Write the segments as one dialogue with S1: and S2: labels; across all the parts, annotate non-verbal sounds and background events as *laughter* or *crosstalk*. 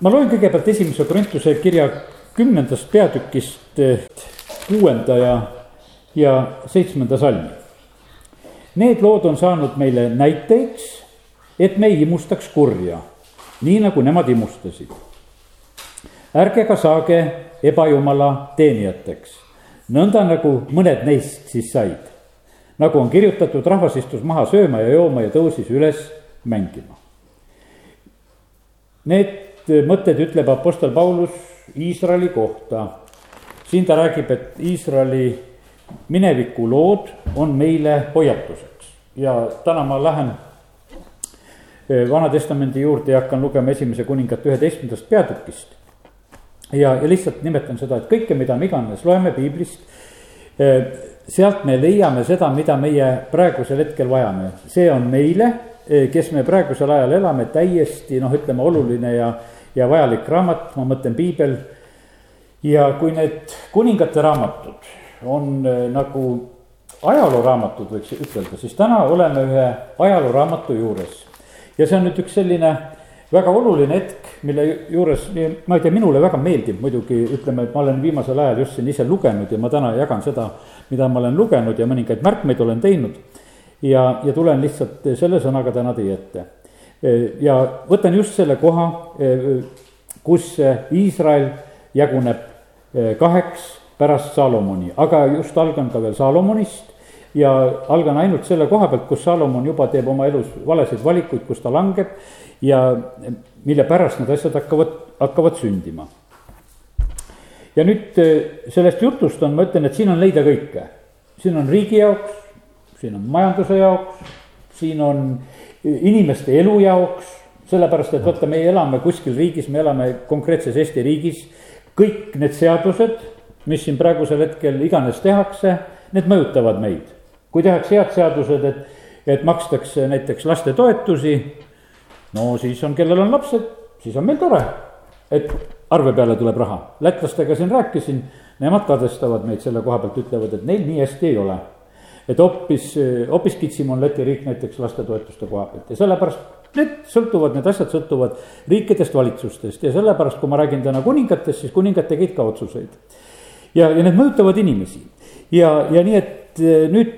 S1: ma loen kõigepealt esimese Korintuse kirja kümnendast peatükist kuuenda ja, ja seitsmenda salmi. Need lood on saanud meile näiteks, et me ei imustaks kurja, nii nagu nemad imustasid. ärge ka saage ebajumala teenijateks, nõnda nagu mõned neist siis said. nagu on kirjutatud, rahvas istus maha sööma ja jooma ja tõusis üles mängima. Need mõtted ütleb Apostel Paulus Iisraeli kohta. siin ta räägib, et Iisraeli minevikulood on meile hoiatuseks ja täna ma lähen eh, Vana-testamendi juurde ja hakkan lugema esimese kuningate üheteistkümnendast peatükist. ja, ja lihtsalt nimetan seda, et kõike, mida me iganes loeme piiblist, eh, sealt me leiame seda, mida meie praegusel hetkel vajame, see on meile, eh, kes me praegusel ajal elame, täiesti noh, ütleme oluline ja, ja vajalik raamat, ma mõtlen piibel. ja kui need kuningate raamatud on nagu ajalooraamatud, võiks ütelda, siis täna oleme ühe ajalooraamatu juures. ja see on nüüd üks selline väga oluline hetk, mille juures, ma ei tea, minule väga meeldib muidugi, ütleme, et ma olen viimasel ajal just siin ise lugenud ja ma täna jagan seda, mida ma olen lugenud ja mõningaid märkmeid olen teinud. ja, ja tulen lihtsalt selle sõnaga täna teie ette. Ja võtan just selle koha, kus Iisrael jaguneb kaheks pärast Salomoni, aga just algan ka veel Salomonist ja algan ainult selle koha pealt, kus Salomon juba teeb oma elus valesid valikuid, kus ta langeb ja mille pärast need asjad hakkavad, hakkavad sündima. ja nüüd eh, sellest jutust on, ma ütlen, et siin on leida kõike. siin on riigi jaoks, siin on majanduse jaoks, siin on inimeste elu jaoks, sellepärast et vaata, meie elame kuskil riigis, me elame konkreetses Eesti riigis. kõik need seadused, mis siin praegusel hetkel iganes tehakse, need mõjutavad meid kui tehakse head seadused, et, et makstakse näiteks lastetoetusi, no siis on, kellel on lapsed, siis on meil tore, et arve peale tuleb raha. lätlastega siin rääkisin, nemad kadestavad meid selle koha pealt, ütlevad, et neil nii hästi ei ole. Et hoopis, hoopis kitsim on Läti riik näiteks lastetoetuste koha pealt ja sellepärast need sõltuvad, need asjad sõltuvad riikidest, valitsustest ja sellepärast, kui ma räägin täna kuningatest, siis kuningad tegid ka otsuseid. ja, ja need mõjutavad inimesi ja, ja nii, et nüüd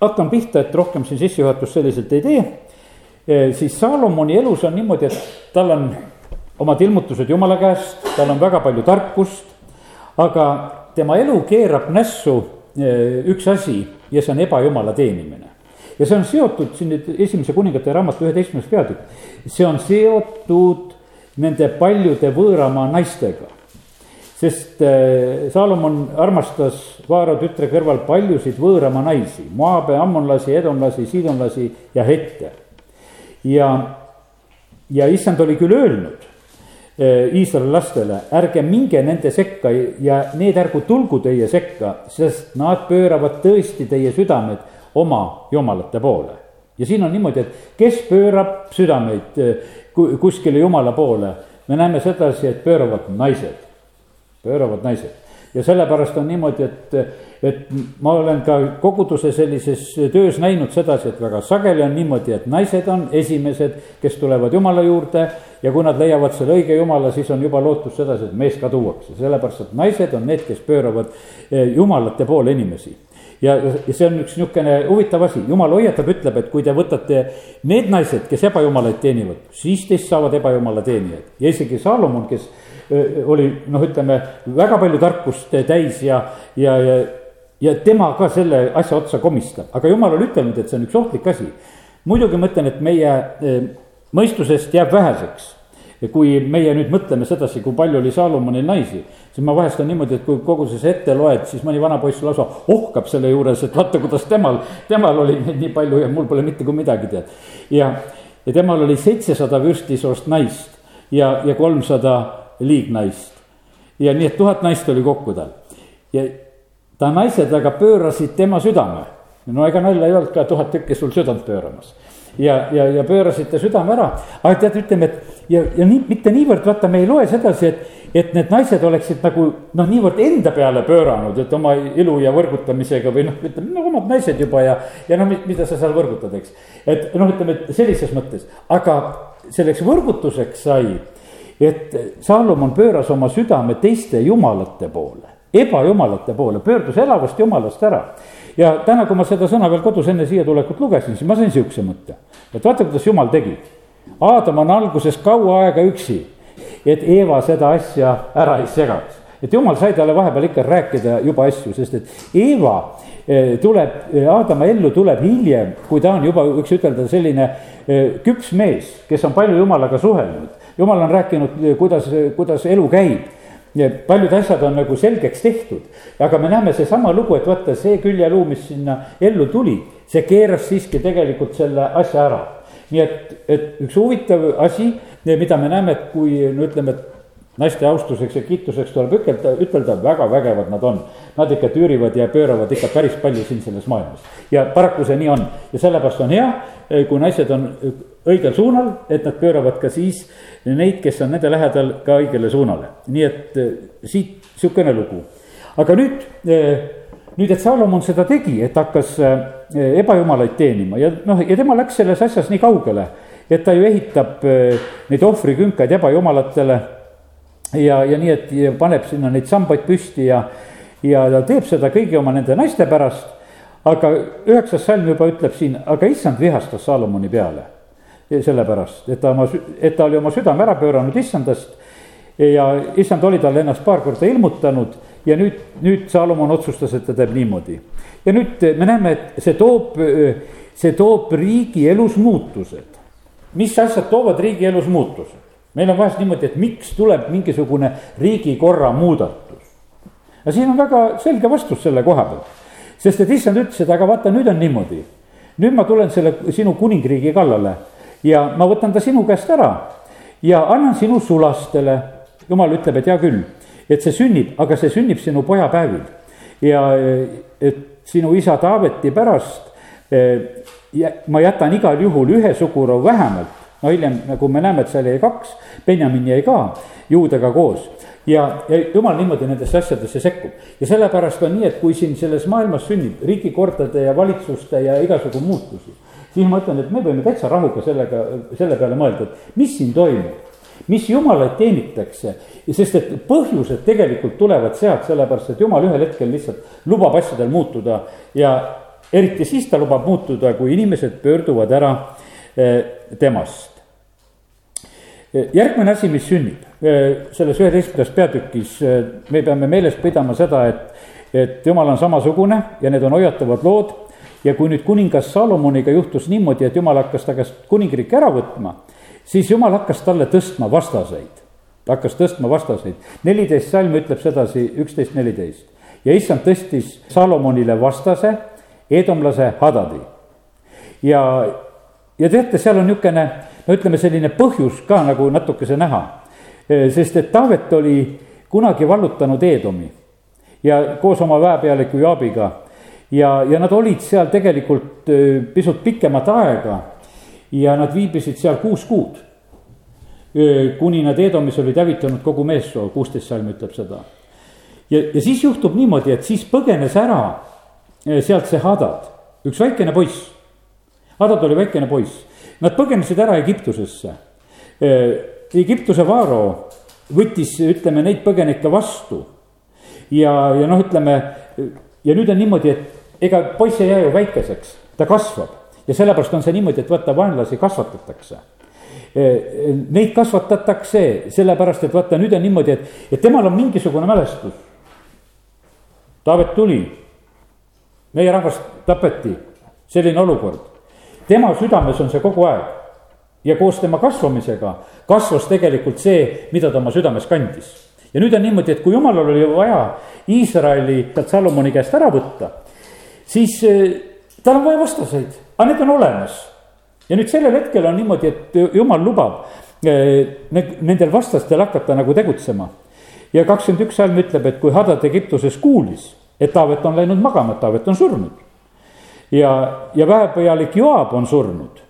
S1: hakkan pihta, et rohkem siin sissejuhatust selliselt ei tee. siis Salomoni elus on niimoodi, et tal on omad ilmutused jumala käest, tal on väga palju tarkust. aga tema elu keerab nässu üks asi ja see on ebajumala teenimine. ja see on seotud siin nüüd esimese kuningate raamatu üheteistkümnes peatükk, see on seotud nende paljude võõramaa naistega sest äh, Saalomon armastas Vaaro tütre kõrval paljusid võõrama naisi, Moabe, ammonlasi, edomlasi, siidonlasi ja hette. ja, ja issand oli küll öelnud Iisraeli lastele, ärge minge nende sekka ja need ärgu tulgu teie sekka, sest nad pööravad tõesti teie südamed oma jumalate poole. ja siin on niimoodi, et kes pöörab südameid äh, kuskile jumala poole, me näeme sedasi, et pööravad naised pööravad naised. ja sellepärast on niimoodi, et, et ma olen ka koguduse sellises töös näinud sedasi, et väga sageli on niimoodi, et naised on esimesed, kes tulevad jumala juurde. ja kui nad leiavad selle õige jumala, siis on juba lootus sedasi, et mees ka tuuakse, sellepärast et naised on need, kes pööravad eh, jumalate poole inimesi. Ja, ja see on üks niisugune huvitav asi, jumal hoiatab, ütleb, et kui te võtate need naised, kes ebajumalaid teenivad, siis teist saavad ebajumala teenijad. Ja isegi Saalomon, kes oli noh, ütleme väga palju tarkust täis ja, ja, ja, ja tema ka selle asja otsa komistab, aga jumal on ütelnud, et see on üks ohtlik asi. muidugi ma ütlen, et meie mõistusest jääb väheseks kui meie nüüd mõtleme sedasi, kui palju oli Saalomonil naisi, siis ma vahest on niimoodi, et kui kogu see ette loed, siis mõni vanapoiss lausa ohkab selle juures, et vaata, kuidas temal, temal oli neid *laughs* nii palju ja mul pole mitte kui midagi, tead. ja, ja temal oli seitsesada vürstisoost naist ja, ja kolmsada liignaist. ja nii, et tuhat naist oli kokku tal. ja ta naised aga pöörasid tema südame. no ega nalja ei olnud ka tuhat tükki sul südant pööramas. ja, ja, ja pöörasid ta südame ära, aga tead, ütleme, et ja, ja nii, mitte niivõrd, vaata, me ei loe sedasi, et et need naised oleksid nagu noh, niivõrd enda peale pööranud, et oma ilu ja võrgutamisega või noh, ütleme no omad naised juba ja, ja no mida sa seal võrgutad, eks. et noh, ütleme, et sellises mõttes, aga selleks võrgutuseks sai et Saalomon pööras oma südame teiste jumalate poole, ebajumalate poole, pöördus elavast jumalast ära. ja täna, kui ma seda sõna veel kodus enne siia tulekut lugesin, siis ma sain sihukese mõtte, et vaata, kuidas jumal tegi. Aadam on alguses kaua aega üksi, et Eeva seda asja ära ei segaks et jumal sai talle vahepeal ikka rääkida juba asju, sest et Eeva eh, tuleb, Aadama ellu tuleb hiljem, kui ta on juba, võiks ütelda, selline eh, küps mees, kes on palju jumalaga suhelnud jumal on rääkinud, kuidas, kuidas elu käib ja paljud asjad on nagu selgeks tehtud. aga me näeme seesama lugu, et vaata see küljeluu, mis sinna ellu tuli, see keeras siiski tegelikult selle asja ära. nii et, et üks huvitav asi, mida me näeme, et kui no ütleme, et naiste austuseks ja kiituseks tuleb ütelda, ütelda, väga vägevad nad on. Nad ikka tüürivad ja pööravad ikka päris palju siin selles maailmas. ja paraku see nii on ja sellepärast on hea, kui naised on õigel suunal, et nad pööravad ka siis neid, kes on nende lähedal, ka õigele suunale. nii et eh, siit sihukene lugu. aga nüüd, eh, nüüd, et Salomon seda tegi, et hakkas eh, ebajumalaid teenima ja noh, ja tema läks selles asjas nii kaugele, et ta ju ehitab neid ohvrikünkaid ebajumalatele ja, ja nii, et ja paneb sinna neid sambaid püsti ja, ja ta teeb seda kõigi oma nende naiste pärast. aga üheksas salm juba ütleb siin, aga issand vihastas Salomoni peale. Sellepärast, et ta oma, et ta oli oma südame ära pööranud issandast ja issand oli talle ennast paar korda ilmutanud ja nüüd, nüüd Salomon otsustas, et ta teeb niimoodi. ja nüüd me näeme, et see toob, see toob riigi elus muutused. mis asjad toovad riigi elus muutused? meil on vahest niimoodi, et miks tuleb mingisugune riigikorra muudatus. ja siin on väga selge vastus selle koha pealt. sest et issand ütles, et aga vaata, nüüd on niimoodi. nüüd ma tulen selle sinu kuningriigi kallale ja ma võtan ta sinu käest ära ja annan sinu sulastele. jumal ütleb, et hea küll, et see sünnib, aga see sünnib sinu pojapäevil. ja et sinu isa Taaveti pärast ja ma jätan igal juhul ühe suguroo vähemalt no hiljem, nagu me näeme, et seal jäi kaks, Benjamin jäi ka juudega koos. ja, ja jumal niimoodi nendesse asjadesse sekkub ja sellepärast on nii, et kui siin selles maailmas sünnib riigikordade ja valitsuste ja igasugu muutusi. Siis ma ütlen, et me võime täitsa rahuga sellega, selle peale mõelda, et mis siin toimub mis jumalaid teenitakse, sest et põhjused tegelikult tulevad sealt, sellepärast et jumal ühel hetkel lihtsalt lubab asjadel muutuda. Ja eriti siis ta lubab muutuda, kui inimesed pöörduvad ära eh, temast. Järgmine asi, mis sünnib eh, selles üheteistkümnendas peatükis, eh, me peame meeles pidama seda, et, et jumal on samasugune ja need on hoiatavad lood. Ja kui nüüd kuningas Salomoniga juhtus niimoodi, et jumal hakkas ta käest kuningriiki ära võtma, siis jumal hakkas talle tõstma vastaseid. ta hakkas tõstma vastaseid, neliteist salm ütleb sedasi, üksteist, neliteist. ja issand tõstis Salomonile vastase, edomlase Hadadi. ja, ja teate, seal on niisugune no ütleme, selline põhjus ka nagu natukese näha. sest et Taavet oli kunagi vallutanud Eedomi ja koos oma väepealiku Jaabiga. Ja, ja nad olid seal tegelikult pisut pikemat aega ja nad viibisid seal kuus kuud. kuni nad Eedomis olid hävitanud kogu meessoo, kuusteist salm ütleb seda. ja, ja siis juhtub niimoodi, et siis põgenes ära sealt see Hadad, üks väikene poiss. Hadad oli väikene poiss Nad põgenesid ära Egiptusesse. Egiptuse vaaro võttis, ütleme, neid põgenikke vastu. ja, ja noh, ütleme ja nüüd on niimoodi, et ega poiss ei jää ju väikeseks, ta kasvab ja sellepärast on see niimoodi, et vaata, vaenlasi kasvatatakse. Neid kasvatatakse sellepärast, et vaata, nüüd on niimoodi, et, et temal on mingisugune mälestus. Taavet tuli, meie rahvast tapeti, selline olukord tema südames on see kogu aeg. ja koos tema kasvamisega kasvas tegelikult see, mida ta oma südames kandis. Ja nüüd on niimoodi, et kui jumalal oli vaja Iisraeli sealt Salomoni käest ära võtta, siis eh, tal on vaja vastaseid, aga need on olemas. ja nüüd sellel hetkel on niimoodi, et jumal lubab eh, nendel vastastel hakata nagu tegutsema. ja kakskümmend üks salm ütleb, et kui Hadad Egiptuses kuulis, et Taavet on läinud magama, et Taavet on surnud ja, ja väepealik Joab on surnud.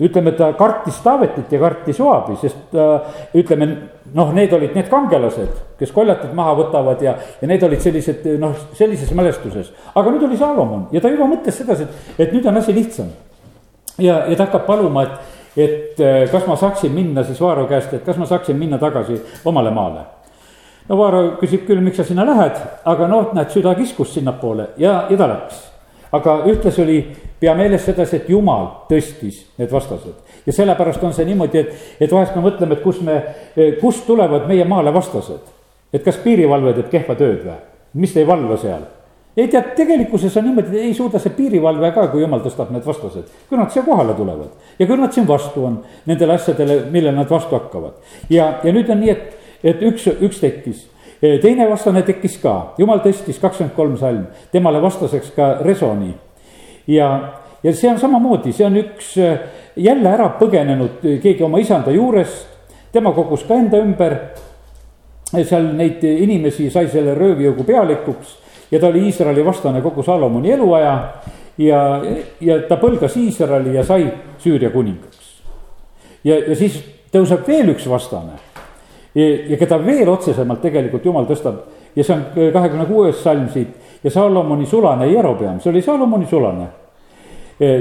S1: Ütleme, ta kartis Taavetit ja kartis Joabi, sest äh, ütleme noh, need olid need kangelased, kes koljatid maha võtavad ja, ja need olid sellised noh, sellises mälestuses. aga nüüd oli Salomon ja ta juba mõtles sedasi, et, et nüüd on asi lihtsam. ja, ja ta hakkab paluma, et, et eh, kas ma saaksin minna siis Vaaro käest, et kas ma saaksin minna tagasi omale maale. no Vaaro küsib küll, miks sa sinna lähed, aga noh, näed, süda kiskus sinnapoole ja, ja ta läks. Aga ühtlasi oli, pea meeles sedasi, et jumal tõstis need vastased. ja sellepärast on see niimoodi, et, et vahest me mõtleme, et kus me, kust tulevad meie maale vastased. et kas piirivalve teeb kehva tööd või, mis ei valva seal ei tead, tegelikkuses on niimoodi, ei suuda see piirivalve ka, kui jumal tõstab need vastased, kui nad siia kohale tulevad. ja kui nad siin vastu on nendele asjadele, millele nad vastu hakkavad. ja, ja nüüd on nii, et, et üks, üks tekkis, teine vastane tekkis ka, jumal tõstis kakskümmend kolm salm, temale vastaseks ka Resoni. ja, ja see on samamoodi, see on üks jälle ära põgenenud keegi oma isanda juurest, tema kogus ka enda ümber seal neid inimesi sai selle röövjõugu pealikuks ja ta oli Iisraeli vastane kogu Salomoni eluaja. ja, ja ta põlgas Iisraeli ja sai Süüria kuningaks. ja, ja siis tõuseb veel üks vastane. Ja keda veel otsesemalt tegelikult jumal tõstab ja see on kahekümne kuues salm siit ja Salomoni sulane Jerobeam, see oli Salomoni sulane. E,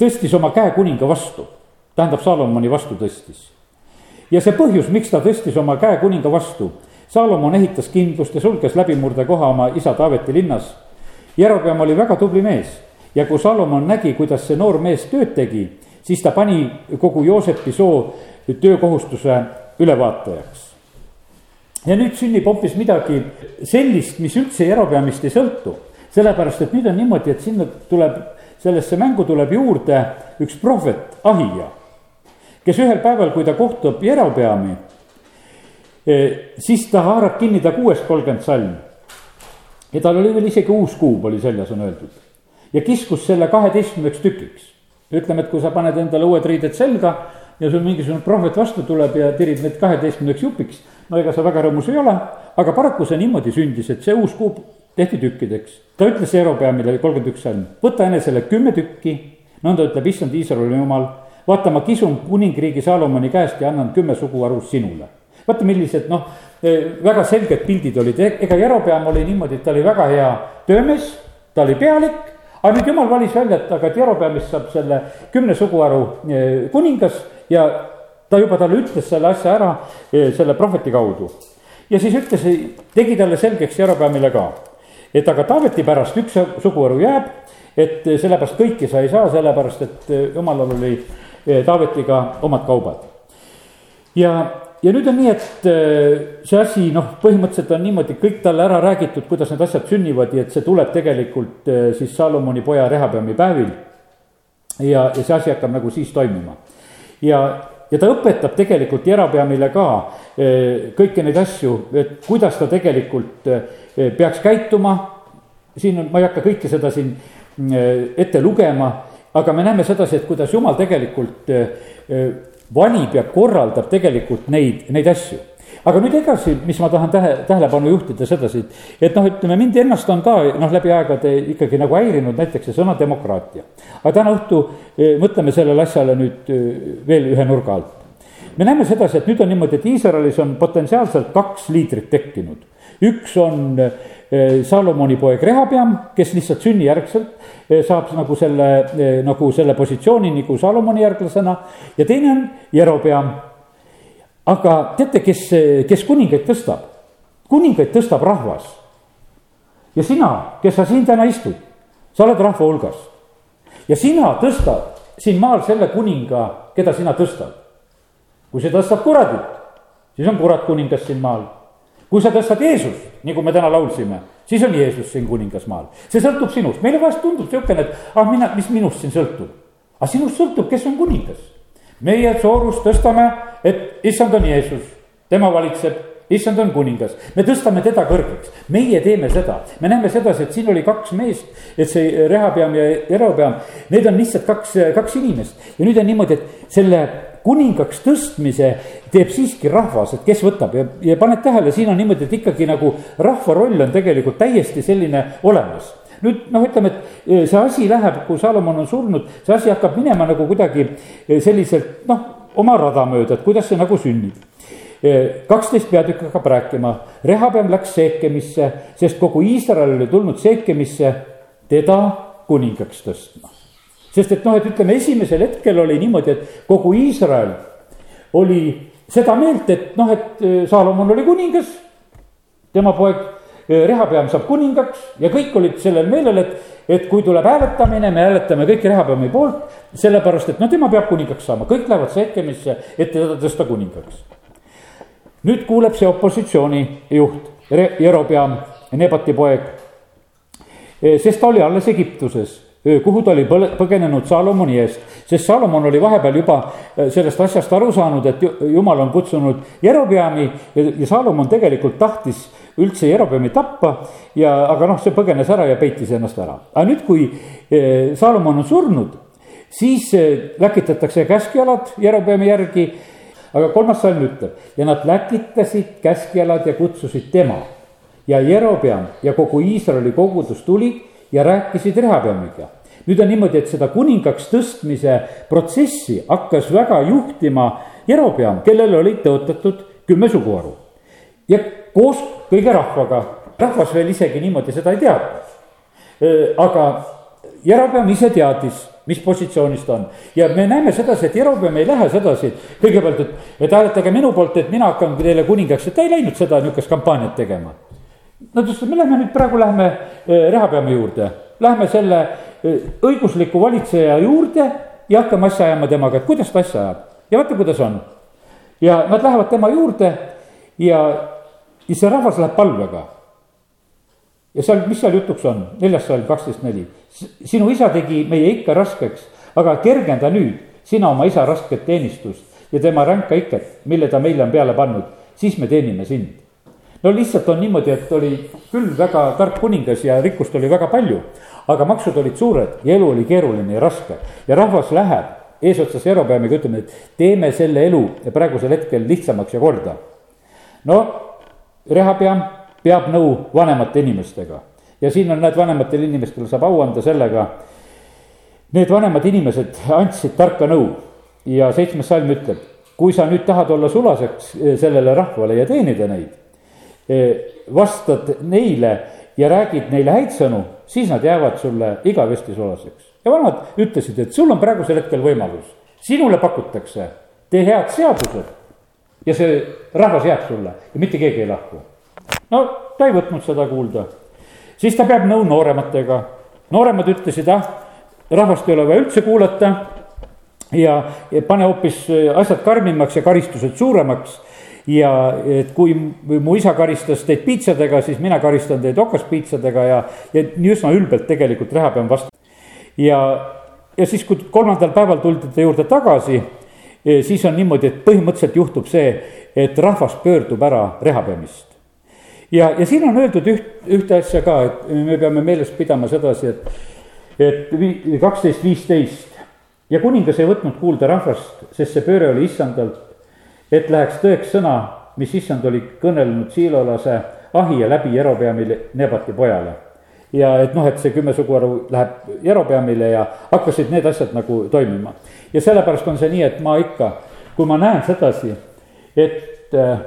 S1: tõstis oma käe kuninga vastu, tähendab Salomoni vastu tõstis. ja see põhjus, miks ta tõstis oma käe kuninga vastu Saalomon ehitas kindlust ja sulges läbimurdekoha oma isa Taaveti linnas. Jerobeam oli väga tubli mees ja kui Salomon nägi, kuidas see noor mees tööd tegi, siis ta pani kogu Joosepi soo töökohustuse ülevaatajaks. ja nüüd sünnib hoopis midagi sellist, mis üldse Jerobeamist ei sõltu, sellepärast et nüüd on niimoodi, et sinna tuleb, sellesse mängu tuleb juurde üks prohvet, Ahija, kes ühel päeval, kui ta kohtub Jerobeami siis ta haarab kinni ta kuuest kolmkümmend salm. ja tal oli veel isegi uus kuub oli seljas, on öeldud. ja kiskus selle kaheteistkümneks tükiks. Ütleme, et kui sa paned endale uued riided selga ja sul mingisugune prohvet vastu tuleb ja tirib need kaheteistkümneks jupiks. no ega sa väga rõõmus ei ole, aga paraku see niimoodi sündis, et see uus kuub tehti tükkideks. ta ütles Jerobeamile kolmkümmend üks salm, võta enesele kümme tükki, nõnda ütleb issand Iisraeli jumal. vaata, ma kisun kuningriigi Saalomoni käest ja annan kümme suguharu sinule vaata, millised noh, eh, väga selged pildid olid, e-, ega Jerobeam oli niimoodi, et ta oli väga hea töömees, ta oli pealik. Aga nüüd jumal valis välja, et aga Jerobeamist saab selle kümne suguharu eh, kuningas ja ta juba talle ütles selle asja ära eh, selle prohveti kaudu. ja siis ütles, tegi talle selgeks Jerobeamile ka, et aga Taaveti pärast üks suguharu jääb, et sellepärast kõiki sa ei saa, sellepärast et jumalal oli Taavetiga omad kaubad. ja ja nüüd on nii, et äh, see asi noh, põhimõtteliselt on niimoodi kõik talle ära räägitud, kuidas need asjad sünnivad ja et see tuleb tegelikult äh, siis Salomoni poja Rehabeami päevil. ja, ja see asi hakkab nagu siis toimima. ja, ja ta õpetab tegelikult Jerabeamile ka äh, kõiki neid asju, et kuidas ta tegelikult peaks käituma. siin on, ma ei hakka kõike seda siin ette lugema, aga me näeme sedasi, et kuidas jumal tegelikult valib ja korraldab tegelikult neid, neid asju aga nüüd edasi, mis ma tahan tähe, tähelepanu juhtida sedasi, et noh, ütleme mind ennast on ka noh, läbi aegade ikkagi nagu häirinud näiteks see sõna demokraatia. aga täna õhtu eh, mõtleme sellele asjale nüüd eh, veel ühe nurga alt. me näeme sedasi, et nüüd on niimoodi, et Iisraelis on potentsiaalselt kaks liidrit tekkinud. Üks on eh, Salomoni poeg Rehabeam, kes lihtsalt sünnijärgselt Eh, saab nagu selle, eh, nagu selle positsiooni nagu Salomoni järglasena ja teine on Jerobeam. aga teate, kes, kes kuningaid tõstab? kuningaid tõstab rahvas. ja sina, kes sa siin täna istud, sa oled rahva hulgas. ja sina tõstad siin maal selle kuninga, keda sina tõstad. kui see tõstab kuradit, siis on kurat kuningas siin maal kui sa tõstad Jeesust, nagu me täna laulsime, siis on Jeesus siin kuningas maal. see sõltub sinust, meile vahest tundub niisugune, et ah, mina, mis minust siin sõltub. aga sinust sõltub, kes on kuningas. meie soorust tõstame, et issand on Jeesus, tema valitseb, issand on kuningas, me tõstame teda kõrgeks, meie teeme seda, me näeme sedasi, et siin oli kaks meest, et see Rehapeam ja Jerobeam, need on lihtsalt kaks, kaks inimest ja nüüd on niimoodi, et selle kuningaks tõstmise teeb siiski rahvas, et kes võtab? Ja, ja paned tähele, siin on niimoodi, et ikkagi nagu rahva roll on tegelikult täiesti selline olemas. Nüüd noh, ütleme, et eh, see asi läheb, kui Salomon on surnud, see asi hakkab minema nagu kuidagi eh, selliselt noh, oma rada mööda, et kuidas see nagu sünnib. Eh, kaksteist peatükk hakkab rääkima, Rehabeam läks Seekemisse, sest kogu Iisrael oli tulnud Seekemisse teda kuningaks tõstma sest et noh, et ütleme, esimesel hetkel oli niimoodi, et kogu Iisrael oli seda meelt, et noh, et äh, Saalomon oli kuningas, tema poeg äh, Rehapeam saab kuningaks ja kõik olid sellel meelel, et, et kui tuleb hääletamine, me hääletame kõik Rehapeami poolt, sellepärast et no tema peab kuningaks saama, kõik lähevad Seekemisse, et teda tõsta kuningaks. nüüd kuuleb see opositsiooni juht, Jerobeam, Nebati poeg, äh, sest ta oli alles Egiptuses kuhu ta oli põgenenud Salomoni eest, sest Salomon oli vahepeal juba sellest asjast aru saanud, et jumal on kutsunud Jerobeami ja Salomon tegelikult tahtis üldse Jerobeami tappa ja, aga noh, see põgenes ära ja peitis ennast ära. aga nüüd, kui Salomon on surnud, siis läkitatakse käskjalad Jerobeami järgi. aga kolmas salm ütleb ja nad läkitasid käskjalad ja kutsusid tema ja Jerobeam ja kogu Iisraeli kogudus tuli ja rääkisid Rehabeamiga nüüd on niimoodi, et seda kuningaks tõstmise protsessi hakkas väga juhtima Jerobeam, kellele olid tõotatud kümme suguharu. ja koos kõige rahvaga, rahvas veel isegi niimoodi seda ei teadnud. aga Jerobeam ise teadis, mis positsioonis ta on ja me näeme sedasi, et Jerobeam ei lähe sedasi, kõigepealt, et, et hääletage minu poolt, et mina hakkan teile kuningaks, et ta ei läinud seda niisugust kampaaniat tegema. Nad ütlesid, me lähme nüüd praegu lähme Rehabeami juurde, lähme selle õigusliku valitseja juurde ja hakkame asja ajama temaga, et kuidas ta asja ajab ja vaata, kuidas on. ja nad lähevad tema juurde ja, ja see rahvas läheb palvega. ja seal, mis seal jutuks on, neljas salm kaksteist neli. sinu isa tegi meie ikka raskeks, aga kergenda nüüd sina oma isa rasket teenistust ja tema ränka iket, mille ta meile on peale pannud, siis me teenime sind no lihtsalt on niimoodi, et oli küll väga tark kuningas ja rikkust oli väga palju, aga maksud olid suured ja elu oli keeruline ja raske ja rahvas läheb eesotsas Jerobeamiga ütleme, et teeme selle elu praegusel hetkel lihtsamaks ja korda. no Rehabeam peab nõu vanemate inimestega ja siin on, näed, vanematele inimestele saab au anda sellega. Need vanemad inimesed andsid tarka nõu ja seitsmes salm ütleb, kui sa nüüd tahad olla sulaseks sellele rahvale ja teenida neid, vastad neile ja räägid neile häid sõnu, siis nad jäävad sulle igavesti sulaseks. ja vanad ütlesid, et sul on praegusel hetkel võimalus, sinule pakutakse, tee head seadused ja see rahvas jääb sulle ja mitte keegi ei lahku. no ta ei võtnud seda kuulda, siis ta peab nõu noorematega, nooremad ütlesid, ah, rahvast ei ole vaja üldse kuulata. Ja, ja pane hoopis asjad karmimaks ja karistused suuremaks ja et kui mu isa karistas teid piitsadega, siis mina karistan teid okaspiitsadega ja, ja nii üsna ülbelt tegelikult Rehapeam vastu. ja, ja siis, kui kolmandal päeval tuldi ta juurde tagasi, e, siis on niimoodi, et põhimõtteliselt juhtub see, et rahvas pöördub ära Rehapeamist. ja, ja siin on öeldud üht, ühte asja ka, et me peame meeles pidama sedasi, et, et kaksteist, viisteist ja kuningas ei võtnud kuulda rahvast, sest see pööre oli issandalt et läheks tõeks sõna, mis issand oli kõnelenud siilolase Ahia läbi Jerobeamile, Nebati pojale. ja et noh, et see kümme suguharu läheb Jerobeamile ja hakkasid need asjad nagu toimima. ja sellepärast on see nii, et ma ikka, kui ma näen sedasi, et äh,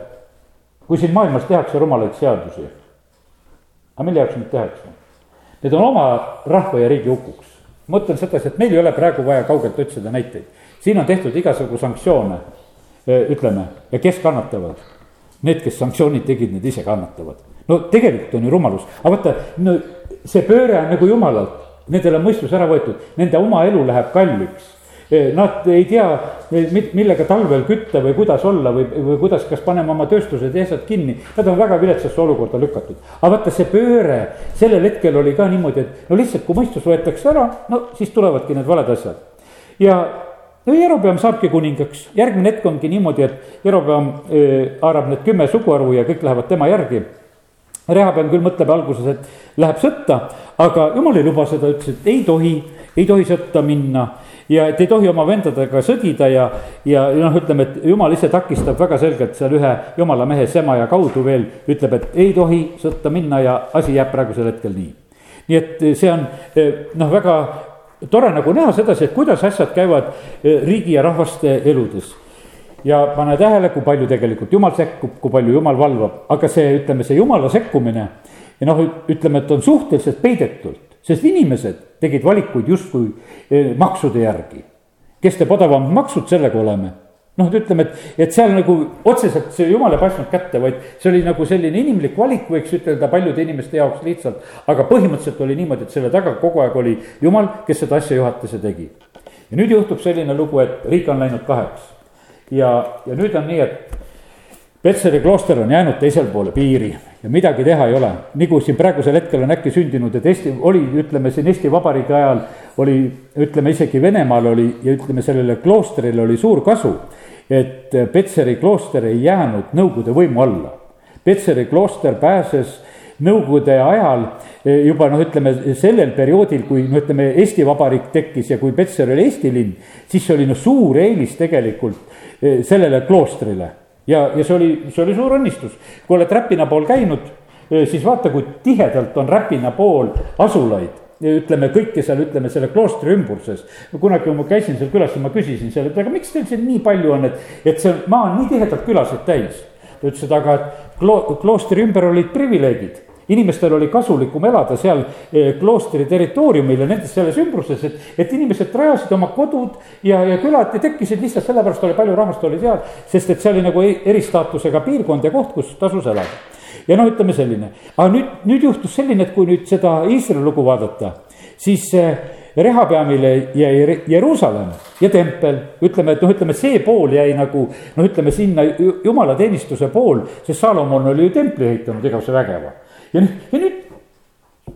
S1: kui siin maailmas tehakse rumalaid seadusi, aga mille jaoks neid tehakse? Need on oma rahva ja riigi hukuks. mõtlen sedasi, et meil ei ole praegu vaja kaugelt otsida näiteid. siin on tehtud igasugu sanktsioone ütleme, ja kes kannatavad? Need, kes sanktsioonid tegid, need ise kannatavad. no tegelikult on ju rumalus, aga vaata, no see pööre on nagu jumalalt, nendel on mõistus ära võetud, nende oma elu läheb kalliks. Nad ei tea, millega talvel kütta või kuidas olla või, või kuidas, kas paneme oma tööstused ja asjad kinni. Nad on väga viletsasse olukorda lükatud. aga vaata, see pööre sellel hetkel oli ka niimoodi, et no lihtsalt, kui mõistus võetakse ära, no siis tulevadki need valed asjad. ja no Jerobeam saabki kuningaks, järgmine hetk ongi niimoodi, et Jerobeam haarab need kümme suguharu ja kõik lähevad tema järgi. Rehabeam küll mõtleb alguses, et läheb sõtta, aga jumal ei luba seda, ütles, et ei tohi, ei tohi sõtta minna ja et ei tohi oma vendadega sõdida ja, ja noh, ütleme, et jumal ise takistab väga selgelt seal ühe jumala mehe Semaja kaudu veel, ütleb, et ei tohi sõtta minna ja asi jääb praegusel hetkel nii. nii et see on noh, väga tore nagu näha sedasi, et kuidas asjad käivad eh, riigi ja rahvaste eludes. ja pane tähele, kui palju tegelikult jumal sekkub, kui palju jumal valvab, aga see, ütleme, see jumala sekkumine ja noh, ütleme, et on suhteliselt peidetult. sest inimesed tegid valikuid justkui eh, maksude järgi. kes teeb odavamad maksud, sellega oleme noh, ütleme, et, et seal nagu otseselt see jumal ei paistnud kätte, vaid see oli nagu selline inimlik valik, võiks ütelda paljude inimeste jaoks lihtsalt. aga põhimõtteliselt oli niimoodi, et selle taga kogu aeg oli jumal, kes seda asja juhatas ja tegi. ja nüüd juhtub selline lugu, et riik on läinud kaheks. ja, ja nüüd on nii, et Petseri klooster on jäänud teisele poole piiri ja midagi teha ei ole. nagu siin praegusel hetkel on äkki sündinud, et Eesti oli, ütleme siin Eesti Vabariigi ajal oli, ütleme isegi Venemaal oli ja ütleme sellele kloostrile oli suur kasu et Petseri klooster ei jäänud Nõukogude võimu alla. Petseri klooster pääses Nõukogude ajal eh, juba noh, ütleme sellel perioodil, kui no ütleme, Eesti Vabariik tekkis ja kui Petser oli Eesti linn, siis see oli noh, suur eelis tegelikult eh, sellele kloostrile. ja, ja see oli, see oli suur õnnistus. kui oled Räpina pool käinud, eh, siis vaata, kui tihedalt on Räpina pool asulaid ütleme kõike seal, ütleme selle kloostri ümbruses. kunagi, kui ma käisin seal külas, siis ma küsisin seal, et aga miks teil siin nii palju on, et, et see maa on nii tihedalt külasid täis. ta ütles, et aga, et klo-, kloostri ümber olid privileegid inimestel oli kasulikum elada seal eh, kloostri territooriumil ja nendes selles ümbruses, et, et inimesed rajasid oma kodud ja, ja külad tekkisid lihtsalt sellepärast oli palju rahvast oli seal, sest et see oli nagu e-, eristaatusega piirkond ja koht, kus tasus elada ja noh, ütleme selline, aga nüüd, nüüd juhtus selline, et kui nüüd seda Iisraeli lugu vaadata, siis Rehapeamile jäi Jeruusalemm ja tempel, ütleme, et noh, ütleme see pool jäi nagu noh, ütleme sinna jumalateenistuse pool, sest Salomon oli ju templi ehitanud igavese vägeva. ja nüüd, ja nüüd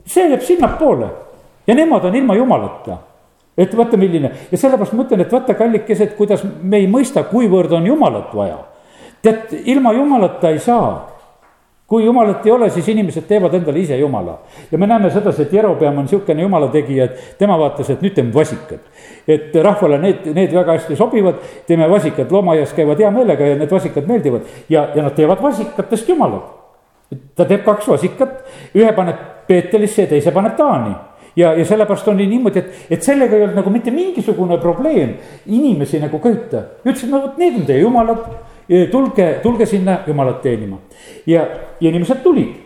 S1: see jääb sinnapoole. Ja nemad on ilma jumalata. Et vaata, milline. Ja sellepärast ma ütlen, et vaata, kallikesed, kuidas me ei mõista, kuivõrd on jumalat vaja. tead, ilma jumalata ei saa kui jumalat ei ole, siis inimesed teevad endale ise jumala. ja me näeme sedasi, et Jerobeam on niisugune jumala tegija, et tema vaatas, et nüüd teeme vasikad. et rahvale need, need väga hästi sobivad, teeme vasikad, loomaaias käivad hea meelega ja need vasikad meeldivad ja, ja nad teevad vasikatest jumalad. ta teeb kaks vasikat, ühe paneb Peetelisse ja teise paneb Taani ja, ja sellepärast oli niimoodi, et, et sellega ei olnud nagu mitte mingisugune probleem inimesi nagu köita. ütles, et no vot, need on teie jumalad tulge, tulge sinna jumalat teenima. ja, ja inimesed tulid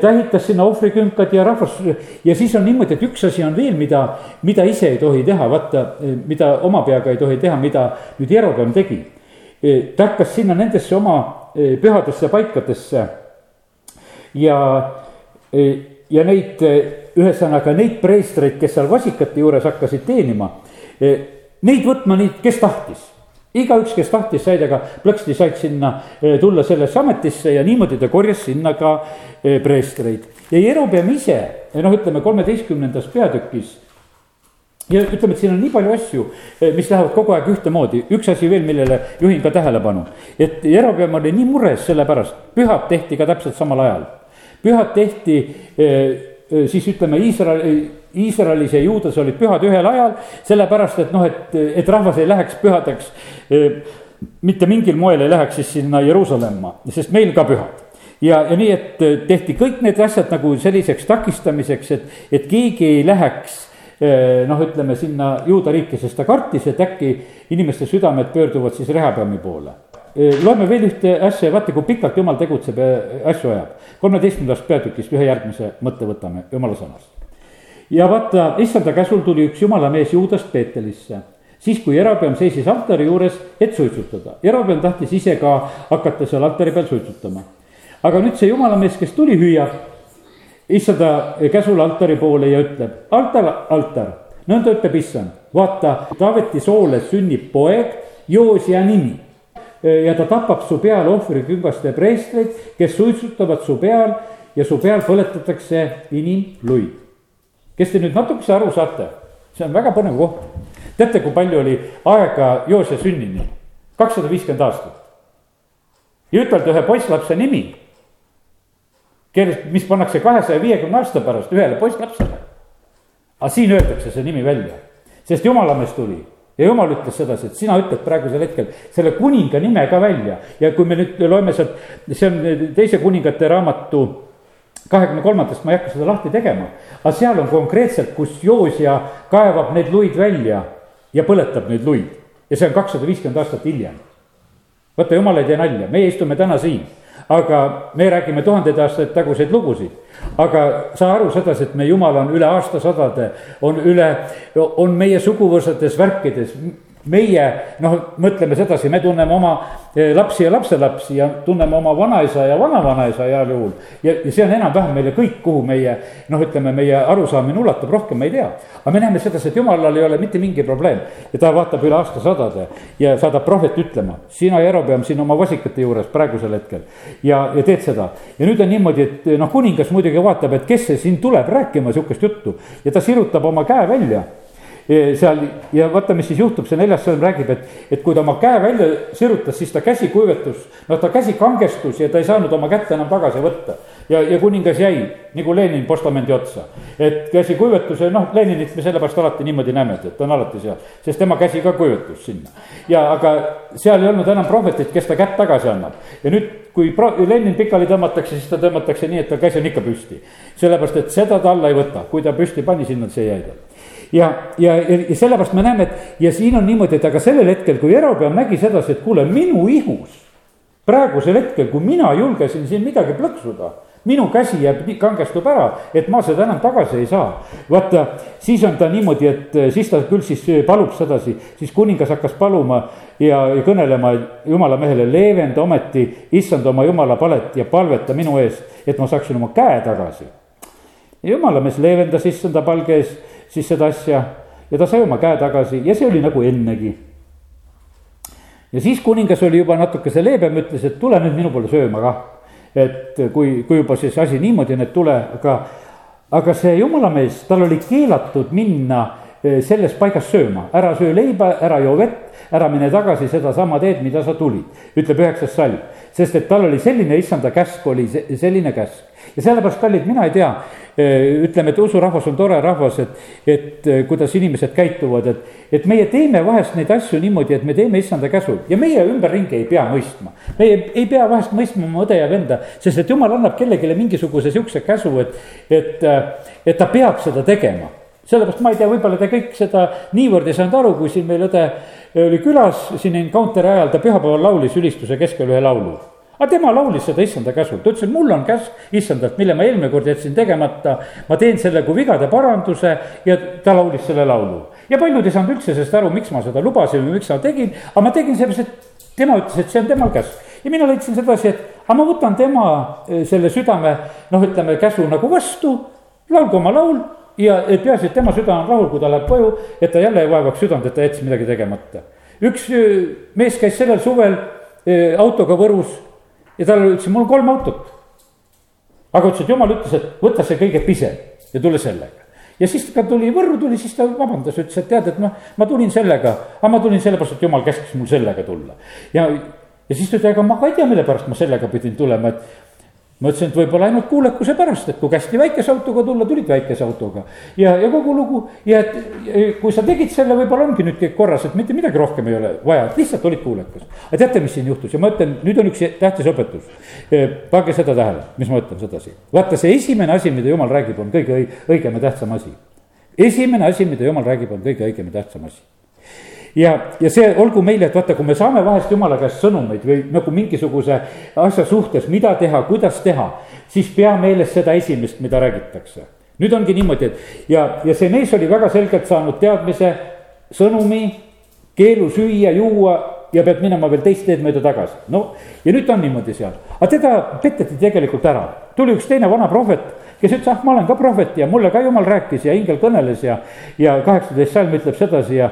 S1: ta ehitas sinna ohvrikünkad ja rahvas ja siis on niimoodi, et üks asi on veel, mida, mida ise ei tohi teha, vaata, mida oma peaga ei tohi teha, mida nüüd Jerobeam tegi. ta hakkas sinna nendesse oma pühadesse paikadesse ja, ja neid, ühesõnaga neid preestreid, kes seal vasikate juures hakkasid teenima, neid võtma, neid, kes tahtis igaüks, kes tahtis, said, aga plõksti said sinna eh, tulla sellesse ametisse ja niimoodi ta korjas sinna ka eh, preestreid. ja Jerobeam ise, eh, noh, ütleme kolmeteistkümnendas peatükis. ja ütleme, et siin on nii palju asju, mis lähevad kogu aeg ühtemoodi, üks asi veel, millele juhin ka tähelepanu. et Jerobeam oli nii mures selle pärast, pühad tehti ka täpselt samal ajal. pühad tehti siis ütleme Iisraeli Iisraelis ja Juudas olid pühad ühel ajal, sellepärast et noh, et, et rahvas ei läheks pühadeks. mitte mingil moel ei läheks siis sinna Jeruusalemma, sest meil ka pühad ja, ja nii, et tehti kõik need asjad nagu selliseks takistamiseks, et, et keegi ei läheks noh, ütleme sinna juuda riiki, sest ta kartis, et äkki inimeste südamed pöörduvad siis Rehabeami poole. Loeme veel ühte asja ja vaata, kui pikalt jumal tegutseb ja asju ajab. kolmeteistkümnendast peatükist ühe järgmise mõtte võtame jumala sõnast ja vaata, issanda käsul tuli üks jumala mees Juudast Peetelisse siis, kui Jerobeam seisis altari juures, et suitsutada. Jerobeam tahtis ise ka hakata seal altari peal suitsutama. aga nüüd see jumala mees, kes tuli, hüüab issanda käsul altari poole ja ütleb, altar, altar, nõnda ütleb issand, vaata, Taaveti soole sünnib poeg, Joosia nimi. Ja ta tapab su peal ohvriküngaste preestreid, kes suitsutavad su peal ja su peal põletatakse inimluid kes te nüüd natukese aru saate, see on väga põnev koht. teate, kui palju oli aega Joose sünnini? kakssada viiskümmend aastat. ja ütelda ühe poisslapse nimi, kelle, mis pannakse kahesaja viiekümne aasta pärast ühele poisslapsele. aga siin öeldakse see nimi välja, sest jumalamees tuli ja jumal ütles sedasi, et sina ütled praegusel hetkel selle kuninga nime ka välja. Ja kui me nüüd loeme sealt, see on teise kuningate raamatu kahekümne kolmandast ma ei hakka seda lahti tegema, aga seal on konkreetselt, kus Joosia kaevab neid luid välja ja põletab neid luid. Ja see on kakssada viiskümmend aastat hiljem. vaata, jumal ei tee nalja, meie istume täna siin, aga me räägime tuhandeid aastaid taguseid lugusid. aga saa aru sedasi, et me jumal on üle aastasadade, on üle, on meie suguvõsades, värkides meie noh, mõtleme sedasi, me tunneme oma eh, lapsi ja lapselapsi ja tunneme oma vanaisa ja vanavanaisa heal juhul. ja, ja see on enam-vähem meile kõik, kuhu meie noh, ütleme, meie arusaamine ulatub, rohkem me ei tea. aga me näeme sedasi, et jumalal ei ole mitte mingi probleem ja ta vaatab üle aastasadade ja saadab prohvet ütlema. sina, Jerobeam, siin oma vasikate juures praegusel hetkel ja, ja teed seda. ja nüüd on niimoodi, et noh, kuningas muidugi vaatab, et kes see siin tuleb rääkima sihukest juttu ja ta sirutab oma käe välja seal ja vaata, mis siis juhtub, see neljas sõnum räägib, et, et kui ta oma käe välja sirutas, siis ta käsi kuivetus. noh, ta käsi kangestus ja ta ei saanud oma kätt enam tagasi võtta. ja, ja kuningas jäi nagu Lenin postamendi otsa. et käsi kuivetus ja noh, Leninit me sellepärast alati niimoodi näeme, et ta on alati seal, sest tema käsi ka kuivetus sinna. ja aga seal ei olnud enam prohvetit, kes ta kätt tagasi annab ja nüüd kui pro-, Lenin pikali tõmmatakse, siis ta tõmmatakse nii, et ta käsi on ikka püsti. sellepärast, et seda ta alla ei võta, kui ta püsti pani, sinna see jäi tal ja, ja, ja sellepärast me näeme, et ja siin on niimoodi, et aga sellel hetkel, kui Jerobeam nägi sedasi, et kuule, minu ihus. praegusel hetkel, kui mina julgesin siin midagi plõksuda, minu käsi jääb, kangestub ära, et ma seda enam tagasi ei saa. vaata, siis on ta niimoodi, et eh, siis ta küll siis eh, palub sedasi, siis kuningas hakkas paluma ja, ja kõnelema jumala mehele, leevenda ometi issand oma jumala palet ja palveta minu eest, et ma saaksin oma käe tagasi. jumala mees leevendas issanda palge ees siis seda asja ja ta sai oma käe tagasi ja see oli nagu ennegi. ja siis kuningas oli juba natukese leebem, ütles, et tule nüüd minu poole sööma kah. et kui, kui juba siis asi niimoodi on, et tule, aga, aga see jumalamees, tal oli keelatud minna eh, selles paigas sööma, ära söö leiba, ära joo vett, ära mine tagasi sedasama teed, mida sa tulid, ütleb üheksas salm. Sest et tal oli selline issanda käsk, oli selline käsk. Ja sellepärast, kallid, mina ei tea, eh, ütleme, et usurahvas on tore rahvas, et, et eh, kuidas inimesed käituvad, et, et meie teeme vahest neid asju niimoodi, et me teeme issanda käsul ja meie ümberringi ei pea mõistma. meie ei pea vahest mõistma oma õde ja venda, sest et jumal annab kellelegi mingisuguse sihukese käsu, et, et, eh, et ta peab seda tegema sellepärast ma ei tea, võib-olla te kõik seda niivõrd ei saanud aru, kui siin meil õde oli külas siin encounter'i ajal, ta pühapäeval laulis ülistuse keskel ühe laulu aga tema laulis seda issanda käsul, ta ütles, et mul on käsk issandalt, mille ma eelmine kord jätsin tegemata. ma teen selle kui vigade paranduse ja ta laulis selle laulu. ja paljud ei saanud üldse sellest aru, miks ma seda lubasin või miks ma tegin, aga ma tegin sellepärast, et tema ütles, et see on temal käsk. ja mina leidsin sedasi, et aga ma võtan tema eh, selle südame, noh, ütleme käsu nagu vastu, laulgu oma laul ja peaasi, et tema süda on rahul, kui ta läheb koju, et ta jälle ei vaevaks südant, et ta jättis midagi tegemata. üks mees käis sellel suvel autoga Võrus ja talle ütlesin, mul on kolm autot. aga ütles, et jumal ütles, et võta see kõige pisem ja tule sellega. ja siis ta tuli Võrru tuli, siis ta vabandas, ütles, et tead, et noh, ma tulin sellega, aga ma tulin sellepärast, et jumal käskis mul sellega tulla. ja, ja siis ta ütles, ega ma ka ei tea, mille pärast ma sellega pidin tulema, et ma ütlesin, et võib-olla ainult kuulekuse pärast, et kui kästi väikese autoga tulla, tulid väikese autoga. ja, ja kogu lugu ja et kui sa tegid selle, võib-olla ongi nüüd kõik korras, et mitte midagi rohkem ei ole vaja, et lihtsalt olid kuulekas. aga teate, mis siin juhtus ja ma ütlen, nüüd on üks tähtis õpetus. pange seda tähele, mis ma ütlen sedasi. vaata, see esimene asi, mida jumal räägib, on kõige õigem ja tähtsam asi. esimene asi, mida jumal räägib, on kõige õigem ja tähtsam asi ja, ja see olgu meile, et vaata, kui me saame vahest jumala käest sõnumeid või nagu mingisuguse asja suhtes, mida teha, kuidas teha, siis pea meeles seda esimest, mida räägitakse. nüüd ongi niimoodi, et ja, ja see mees oli väga selgelt saanud teadmise, sõnumi, keelu süüa, juua ja pead minema veel teist teed mööda tagasi. no ja nüüd ta on niimoodi seal, aga teda peteti tegelikult ära, tuli üks teine vana prohvet kes ütles, ah, ma olen ka prohvet ja mulle ka jumal rääkis ja ingel kõneles ja, ja kaheksateist salm ütleb sedasi ja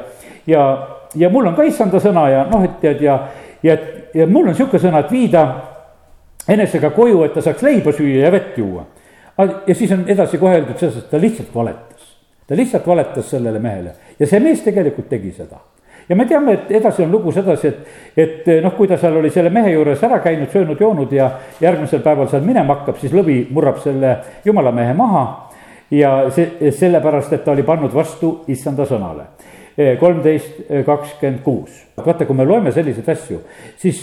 S1: ja, ja mul on ka issanda sõna ja noh, et tead ja, ja, ja mul on sihuke sõna, et viida enesega koju, et ta saaks leiba süüa ja vett juua. ja siis on edasi kohe öeldud selles, et ta lihtsalt valetas. ta lihtsalt valetas sellele mehele ja see mees tegelikult tegi seda ja me teame, et edasi on lugu sedasi, et, et noh, kui ta seal oli selle mehe juures ära käinud, söönud-joonud ja järgmisel päeval seal minema hakkab, siis lõvi murrab selle jumala mehe maha. ja see, sellepärast, et ta oli pannud vastu issanda sõnale kolmteist kakskümmend kuus. vaata, kui me loeme selliseid asju, siis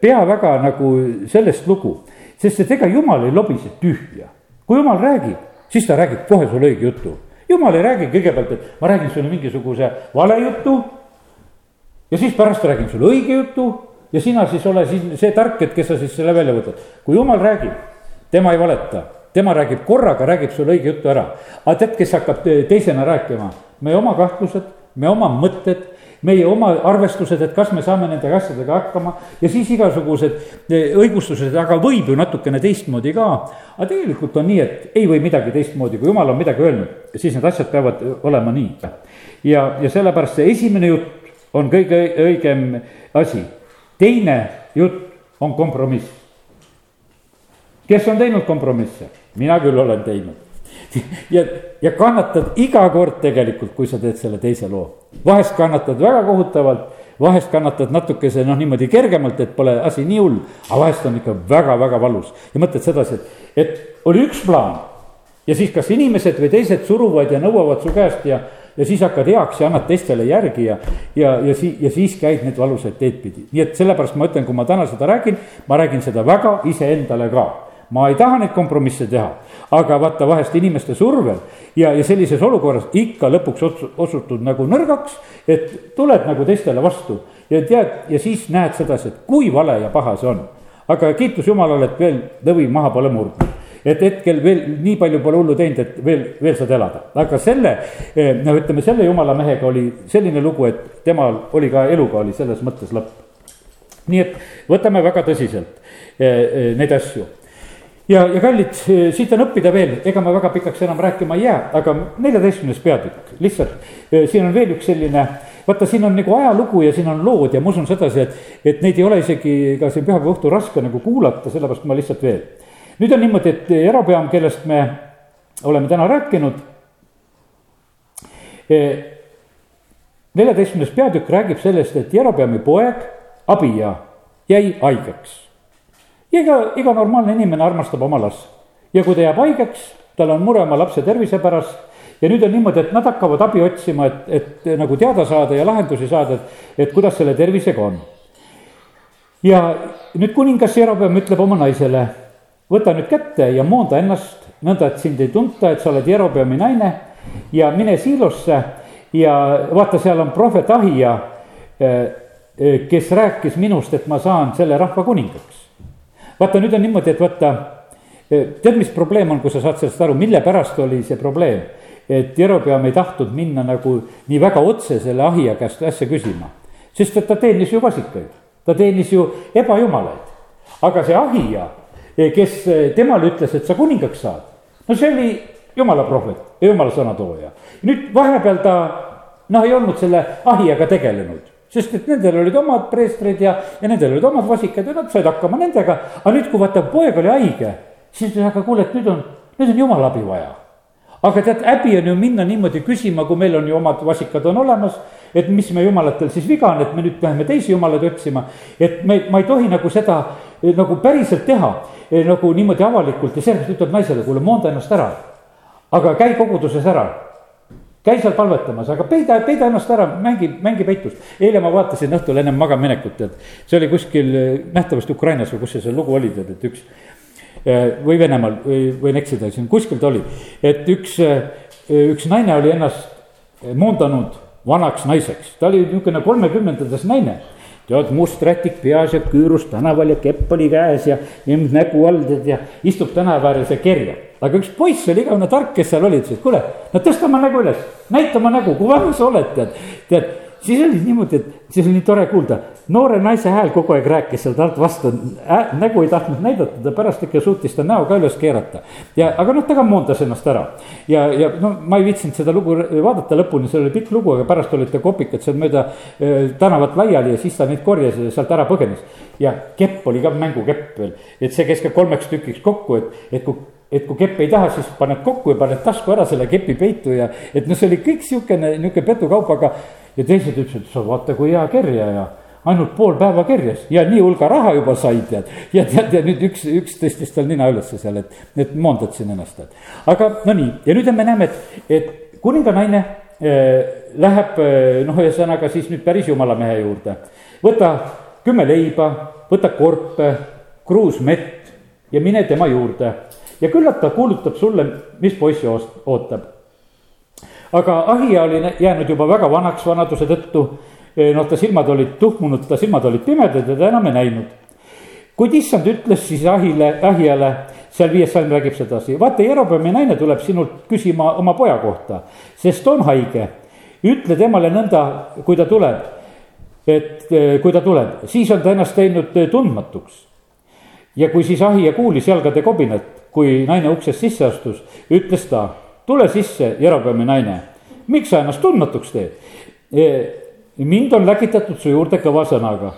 S1: pea väga nagu sellest lugu, sest et ega jumal ei lobise tühja. kui jumal räägib, siis ta räägib kohe sulle õige jutu. jumal ei räägi kõigepealt, et ma räägin sulle mingisuguse vale jutu ja siis pärast räägin sulle õige jutu ja sina siis ole siin see tark, et kes sa siis selle välja võtad. kui jumal räägib, tema ei valeta, tema räägib korraga, räägib sulle õige jutu ära. aga tead, kes hakkab teisena rääkima? Meie oma kahtlused, meie oma mõtted meie oma arvestused, et kas me saame nende asjadega hakkama ja siis igasugused eh, õigustused, aga võib ju natukene teistmoodi ka. aga tegelikult on nii, et ei või midagi teistmoodi, kui jumal on midagi öelnud, siis need asjad peavad olema nii. ja, ja sellepärast see esimene jutt on kõige õigem asi. teine jutt on kompromiss. kes on teinud kompromisse? mina küll olen teinud *laughs* ja, ja kannatad iga kord tegelikult, kui sa teed selle teise loo. vahest kannatad väga kohutavalt, vahest kannatad natukese noh, niimoodi kergemalt, et pole asi nii hull. aga vahest on ikka väga-väga valus ja mõtled sedasi, et, et oli üks plaan. ja siis kas inimesed või teised suruvad ja nõuavad su käest ja, ja siis hakkad heaks ja annad teistele järgi ja, ja, ja siis, ja siis käid neid valusaid teed pidi. nii et sellepärast ma ütlen, kui ma täna seda räägin, ma räägin seda väga iseendale ka ma ei taha neid kompromisse teha, aga vaata vahest inimeste survel ja, ja sellises olukorras ikka lõpuks osutud nagu nõrgaks, et tuled nagu teistele vastu ja tead ja siis näed sedasi, et kui vale ja paha see on. aga kiitus Jumalale, et veel lõvi maha pole murdnud et hetkel veel nii palju pole hullu teinud, et veel, veel saad elada, aga selle, eh, no ütleme, selle jumala mehega oli selline lugu, et temal oli ka eluga oli selles mõttes lõpp. nii et võtame väga tõsiselt eh, eh, neid asju ja, ja kallid, siit on õppida veel, ega ma väga pikaks enam rääkima ei jää, aga neljateistkümnes peatükk, lihtsalt siin on veel üks selline vaata, siin on nagu ajalugu ja siin on lood ja ma usun sedasi, et, et neid ei ole isegi ka siin pühapäeva õhtul raske nagu kuulata, sellepärast ma lihtsalt veel. nüüd on niimoodi, et Jerobeam, kellest me oleme täna rääkinud. neljateistkümnes peatükk räägib sellest, et Jerobeami poeg Abia jäi haigeks iga, iga normaalne inimene armastab oma last. ja kui ta jääb haigeks, tal on mure oma lapse tervise pärast ja nüüd on niimoodi, et nad hakkavad abi otsima, et, et nagu teada saada ja lahendusi saada, et, et kuidas selle tervisega on. ja nüüd kuningas Jerobeam ütleb oma naisele, võta nüüd kätte ja moonda ennast nõnda, et sind ei tunta, et sa oled Jerobeami naine ja mine siilosse ja vaata, seal on prohvet Ahija, eh, eh, kes rääkis minust, et ma saan selle rahva kuningaks vaata, nüüd on niimoodi, et vaata, tead, mis probleem on, kui sa saad sellest aru, mille pärast oli see probleem? et Jerobeam ei tahtnud minna nagu nii väga otse selle ahija käest asja küsima. sest et ta teenis ju vasikaid, ta teenis ju ebajumalaid. aga see ahija, kes temale ütles, et sa kuningaks saad, no see oli jumala prohvet jumala sõnatooja. nüüd vahepeal ta noh, ei olnud selle ahijaga tegelenud sest et nendel olid omad preestrid ja, ja nendel olid omad vasikad ja nad said hakkama nendega. aga nüüd, kui vaata, poeg oli haige, siis ütles, aga kuule, et nüüd on, nüüd on jumala abi vaja. aga tead, häbi on ju minna niimoodi küsima, kui meil on ju omad vasikad on olemas. et mis me jumalatel siis viga on, et me nüüd läheme teisi jumalaid otsima. et me, ma ei tohi nagu seda eh, nagu päriselt teha eh, nagu niimoodi avalikult ja sellepärast ütleb naisele, kuule, moonda ennast ära. aga käi koguduses ära käi seal palvetamas, aga peida, peida ennast ära, mängi, mängi peitust. eile ma vaatasin õhtul ennem magamaminekut, et see oli kuskil eh, nähtavasti Ukrainas või kus see, see lugu oli, tead, et üks. Eh, või Venemaal või võin eksida, siin kuskil ta oli, et üks, eh, üks naine oli ennast moondanud vanaks naiseks, ta oli niisugune kolmekümnendates naine tead, must rätik peas ja küürus tänaval ja kepp oli käes ja, ja nägu all ja istub tänava ääres ja kerjab. aga üks poiss oli igavene tark, kes seal oli, ütles, et kuule, no tõsta oma nägu üles, näita oma nägu, kui vana sa oled, tead, tead siis oli niimoodi, et siis oli nii tore kuulda, noore naise hääl kogu aeg rääkis seal talt vastu äh,, nägu ei tahtnud näidata, ta pärast ikka suutis ta näo ka üles keerata. ja, aga noh, ta ka moondas ennast ära ja, ja no ma ei viitsinud seda lugu vaadata lõpuni, see oli pikk lugu, aga pärast olid ta kopikad seal mööda äh, tänavat laiali ja siis ta neid korjas ja sealt ära põgenes. ja kepp oli ka mängukepp veel, et see käis ka kolmeks tükiks kokku, et, et kui et kui kepp ei taha, siis paned kokku ja paned tasku ära selle kepi peitu ja et noh, see oli kõik sihukene, nihuke petukaup, aga ja teised ütlesid, sa vaata, kui hea kerjaja ainult pool päeva kerjas ja nii hulga raha juba sai, tead. ja tead, ja nüüd üks, üks tõstis tal nina ülesse seal, et, et moondasin ennast, tead. aga no nii, ja nüüd me näeme, et, et kuninganaine äh, läheb äh, noh, ühesõnaga siis nüüd päris jumala mehe juurde. võta kümme leiba, võta korpe, kruus mett ja mine tema juurde. ja küllap ta kuulutab sulle, mis poissi ootab aga Ahija oli jäänud juba väga vanaks vanaduse tõttu noh, ta silmad olid tuhmunud, ta silmad olid pimedad ja ta enam ei näinud. kuid issand ütles siis Ahile, Ahijale, seal viies salm räägib sedasi, vaata, Jerobeami naine tuleb sinult küsima oma poja kohta, sest on haige. ütle temale nõnda, kui ta tuleb, et kui ta tuleb, siis on ta ennast teinud tundmatuks. ja kui siis Ahija kuulis jalgade kobinat, kui naine uksest sisse astus, ütles ta, tule sisse, Jerobeami naine, miks sa ennast tundmatuks teed? mind on läkitatud su juurde kõva sõnaga.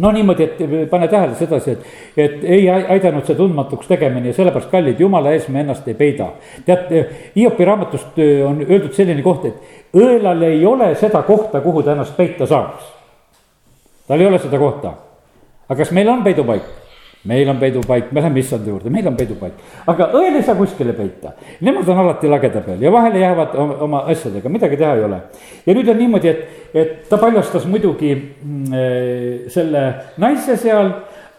S1: no niimoodi, et pane tähele sedasi, et, et ei aidanud see tundmatuks tegemine ja sellepärast, kallid, jumala ees me ennast ei peida. tead, Hiopi raamatust on öeldud selline koht, et õelal ei ole seda kohta, kuhu ta ennast peita saaks. tal ei ole seda kohta. aga kas meil on peidupaik? Meil on peidupaik, me läheme issanda juurde, meil on peidupaik. aga õel ei saa kuskile peita, nemad on alati lageda peal ja vahele jäävad oma asjadega, midagi teha ei ole. ja nüüd on niimoodi, et, et ta paljastas muidugi mm, eh, selle naise seal,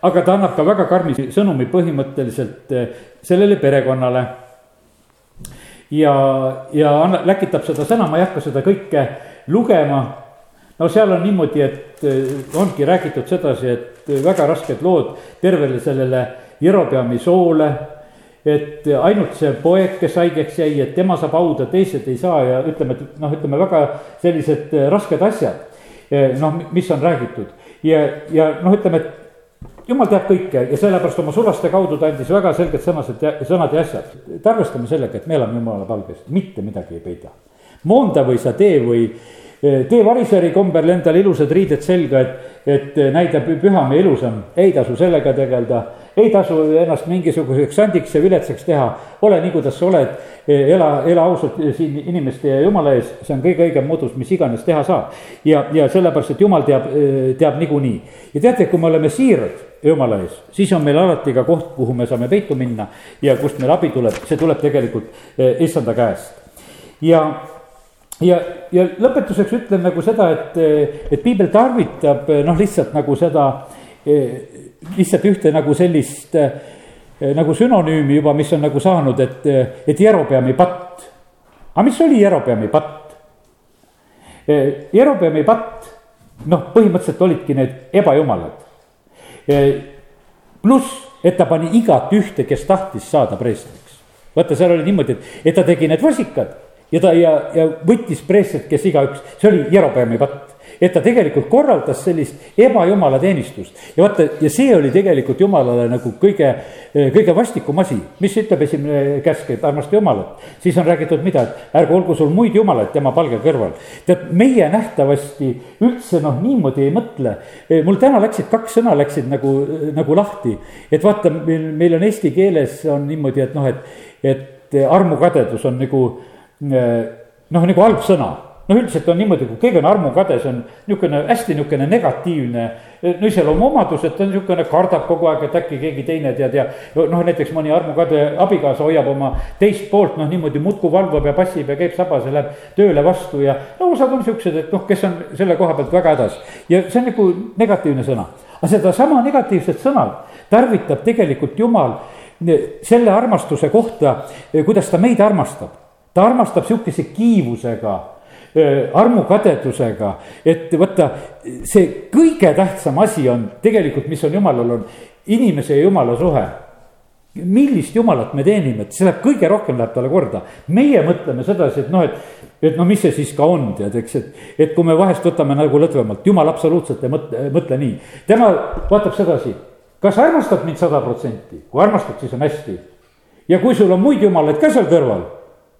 S1: aga ta annab ka väga karmi sõnumi põhimõtteliselt eh, sellele perekonnale. ja, ja läkitab seda sõna, ma ei hakka seda kõike lugema no seal on niimoodi, et eh, ongi räägitud sedasi, et väga rasked lood tervele sellele Jerobeami soole. et ainult see poeg, kes haigeks jäi, et tema saab hauda, teised ei saa ja ütleme, et noh, ütleme väga sellised eh, rasked asjad. Eh, noh, mis on räägitud ja, ja noh, ütleme, et jumal teab kõike ja sellepärast oma sulaste kaudu ta andis väga selged sõnased, sõnad ja asjad. et arvestame sellega, et me elame jumala palges, mitte midagi ei peida. moonda või sa tee või tee variseri kombel endale ilusad riided selga, et, et näida püham ja ilusam, ei tasu sellega tegeleda. ei tasu ennast mingisuguseks sandiks ja viletsaks teha, ole nii, kuidas sa oled, ela, ela ausalt siin inimeste ja jumala ees, see on kõige õigem moodus, mis iganes teha saab. ja, ja sellepärast, et jumal teab, teab niikuinii ja teate, kui me oleme siirad jumala ees, siis on meil alati ka koht, kuhu me saame peitu minna ja kust meil abi tuleb, see tuleb tegelikult issanda käest. ja ja, ja lõpetuseks ütlen nagu seda, et, et piibel tarvitab noh, lihtsalt nagu seda, lihtsalt ühte nagu sellist nagu sünonüümi juba, mis on nagu saanud, et, et Jerobeami patt. aga mis oli Jerobeami patt? Jerobeami patt, noh, põhimõtteliselt olidki need ebajumalad. pluss, et ta pani igat ühte, kes tahtis saada preestriks. vaata, seal oli niimoodi, et, et ta tegi need vasikad ja ta ja, ja võttis preestrit, kes igaüks, see oli Jerobeami patt. et ta tegelikult korraldas sellist ebajumala teenistust ja vaata, ja see oli tegelikult jumalale nagu kõige, kõige vastikum asi. mis ütleb esimene käsk, et armasta jumalat, siis on räägitud mida, et ärgu olgu sul muid jumalaid tema palge kõrval. tead, meie nähtavasti üldse noh, niimoodi ei mõtle. mul täna läksid kaks sõna läksid nagu, nagu lahti, et vaata, meil, meil on eesti keeles on niimoodi, et noh, et, et armukadedus on nagu noh, nagu halb sõna noh, üldiselt on niimoodi, kui keegi on armukade, see on niisugune hästi niisugune negatiivne no iseloomuomadus, et ta on niisugune, kardab kogu aeg, et äkki keegi teine tead ja. noh, näiteks mõni armukade abikaasa hoiab oma teist poolt noh, niimoodi muudkui valvab ja passib ja käib sabas ja läheb tööle vastu ja. no osad on siuksed, et noh, kes on selle koha pealt väga hädas ja see on nagu negatiivne sõna. aga sedasama negatiivset sõna tarvitab tegelikult jumal selle armastuse kohta, kuidas ta meid armastab ta armastab sihukese kiivusega, armukadedusega, et vaata, see kõige tähtsam asi on tegelikult, mis on jumalal, on inimese ja jumala suhe millist jumalat me teenime, et see läheb kõige rohkem läheb talle korda. meie mõtleme sedasi, et noh, et, et no mis see siis ka on, tead, eks, et, et kui me vahest võtame nagu lõdvemalt, jumal absoluutselt ei mõtle, mõtle nii. tema vaatab sedasi, kas armastad mind sada protsenti, kui armastad, siis on hästi. ja kui sul on muid jumalaid ka seal kõrval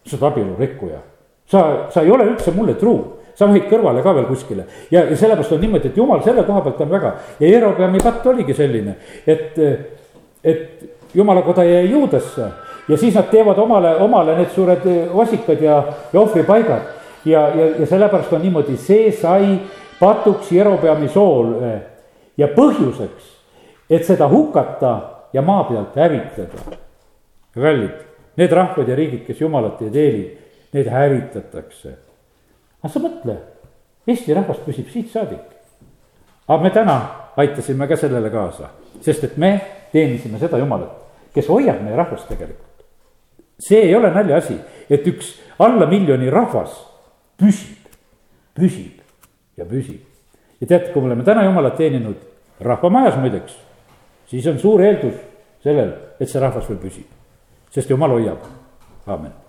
S1: sa oled abielu rikkuja. sa, sa ei ole üldse mulle truu, sa võid kõrvale ka veel kuskile ja, ja sellepärast on niimoodi, et jumal selle koha pealt on väga ja Jerobeami patt oligi selline, et, et jumalakoda jäi juudesse ja siis nad teevad omale, omale need suured vasikad ja, ja ohvripaigad. ja, ja, ja sellepärast on niimoodi, see sai patuks Jerobeami soole ja põhjuseks, et seda hukata ja maa pealt hävitada. kallid Need rahvad ja riigid, kes jumalat ei teeni, need hävitatakse. aga sa mõtle, Eesti rahvas püsib siit saadik. aga me täna aitasime ka sellele kaasa, sest et me teenisime seda jumalat, kes hoiab meie rahvast tegelikult. see ei ole naljaasi, et üks alla miljoni rahvas püsib, püsib ja püsib. ja teate, kui me oleme täna jumalat teeninud rahvamajas muideks, siis on suur eeldus sellel, et see rahvas veel püsib, sest jumal hoiab, aamen